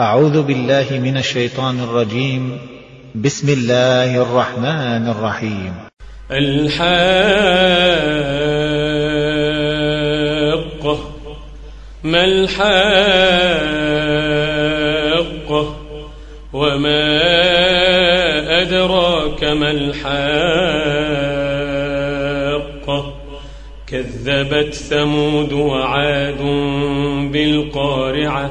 أعوذ بالله من الشيطان الرجيم. بسم الله الرحمن الرحيم. الحاقة. ما الحاقة؟ وما أدراك ما الحاقة؟ كذبت ثمود وعاد بالقارعة.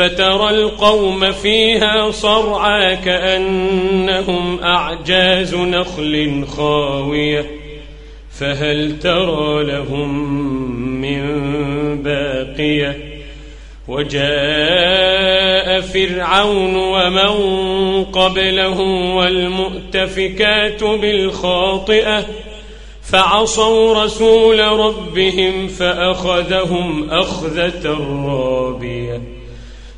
فترى القوم فيها صرعى كأنهم أعجاز نخل خاوية فهل ترى لهم من باقية؟ وجاء فرعون ومن قبله والمؤتفكات بالخاطئة فعصوا رسول ربهم فأخذهم أخذة رابية.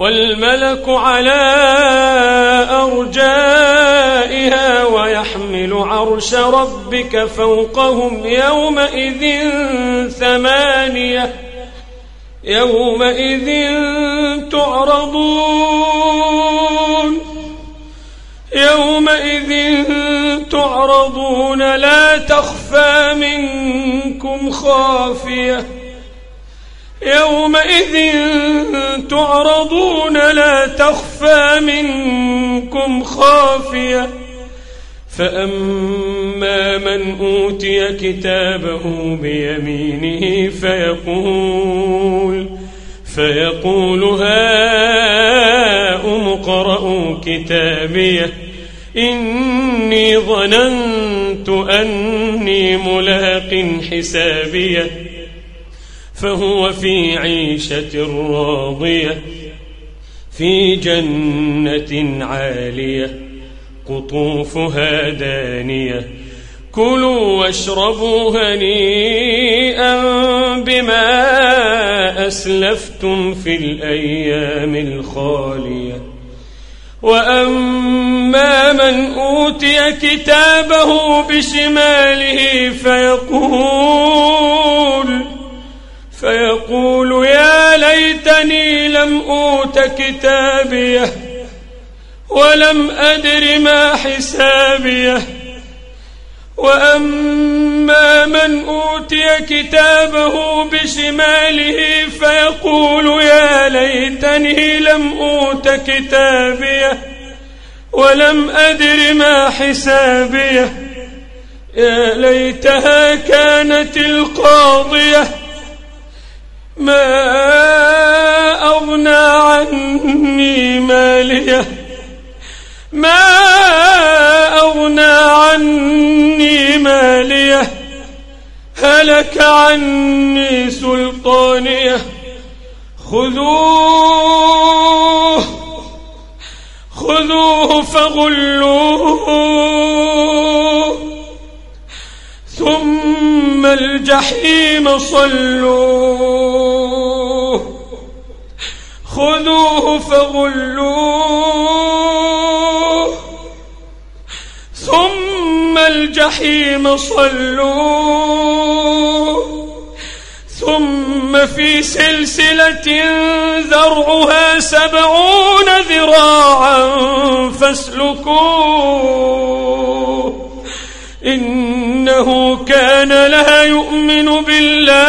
والملك على أرجائها ويحمل عرش ربك فوقهم يومئذ ثمانية يومئذ تعرضون يومئذ تعرضون لا تخفى منكم خافية يومئذ تعرضون لا تخفى منكم خافية. فأما من أوتي كتابه بيمينه فيقول فيقول هاؤم اقرءوا كتابيه إني ظننت أني ملاق حسابيه فهو في عيشة راضية في جنة عالية قطوفها دانية. كلوا واشربوا هنيئا بما أسلفتم في الأيام الخالية. وأما من أوتي كتابه بشماله فيقول فيقول يا ليتني لم أوت كتابيه ولم أدر ما حسابيه. وأما من أوتي كتابه بشماله فيقول يا ليتني لم أوت كتابيه ولم أدر ما حسابيه. يا ليتها كانت القاضية ما أغنى عني مالية. ما أغنى عني مالية. هلك عني سلطانية. خذوه خذوه فغلوه. الجحيم صلوه. خذوه فغلوه. ثم الجحيم صلوه. ثم في سلسلة ذرعها سبعون ذراعا فاسلكوه. إنه كان لا يؤمن بالله.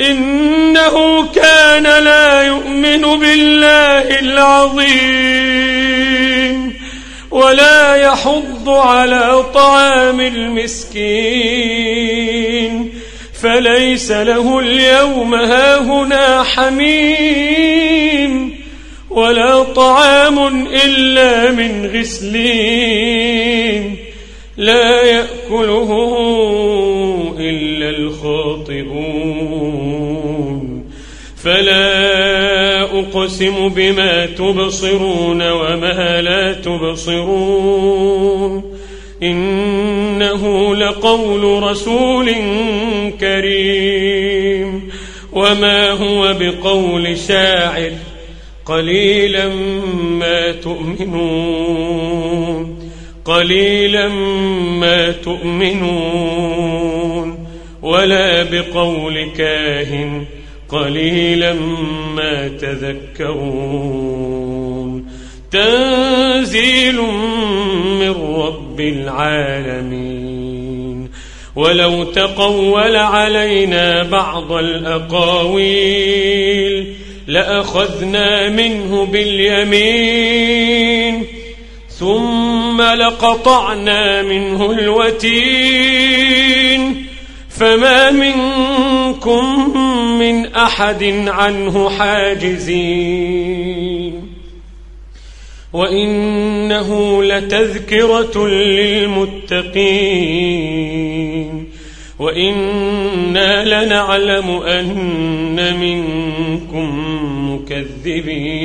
إنه كان لا يؤمن بالله العظيم. ولا يحض على طعام المسكين. فليس له اليوم هاهنا حميم. ولا طعام إلا من غسلين. لا يأكله إلا الخاطئون. فلا أقسم بما تبصرون وما لا تبصرون. إنه لقول رسول كريم. وما هو بقول شاعر قليلا ما تؤمنون. قليلا ما تؤمنون ولا بقول كاهن قليلا ما تذكرون. تنزيل من رب العالمين. ولو تقول علينا بعض الأقاويل لأخذنا منه باليمين. ثم لقطعنا منه الوتين. فما منكم من أحد عنه حاجزين. وإنه لتذكرة للمتقين. وإنا لنعلم أن منكم مكذبين.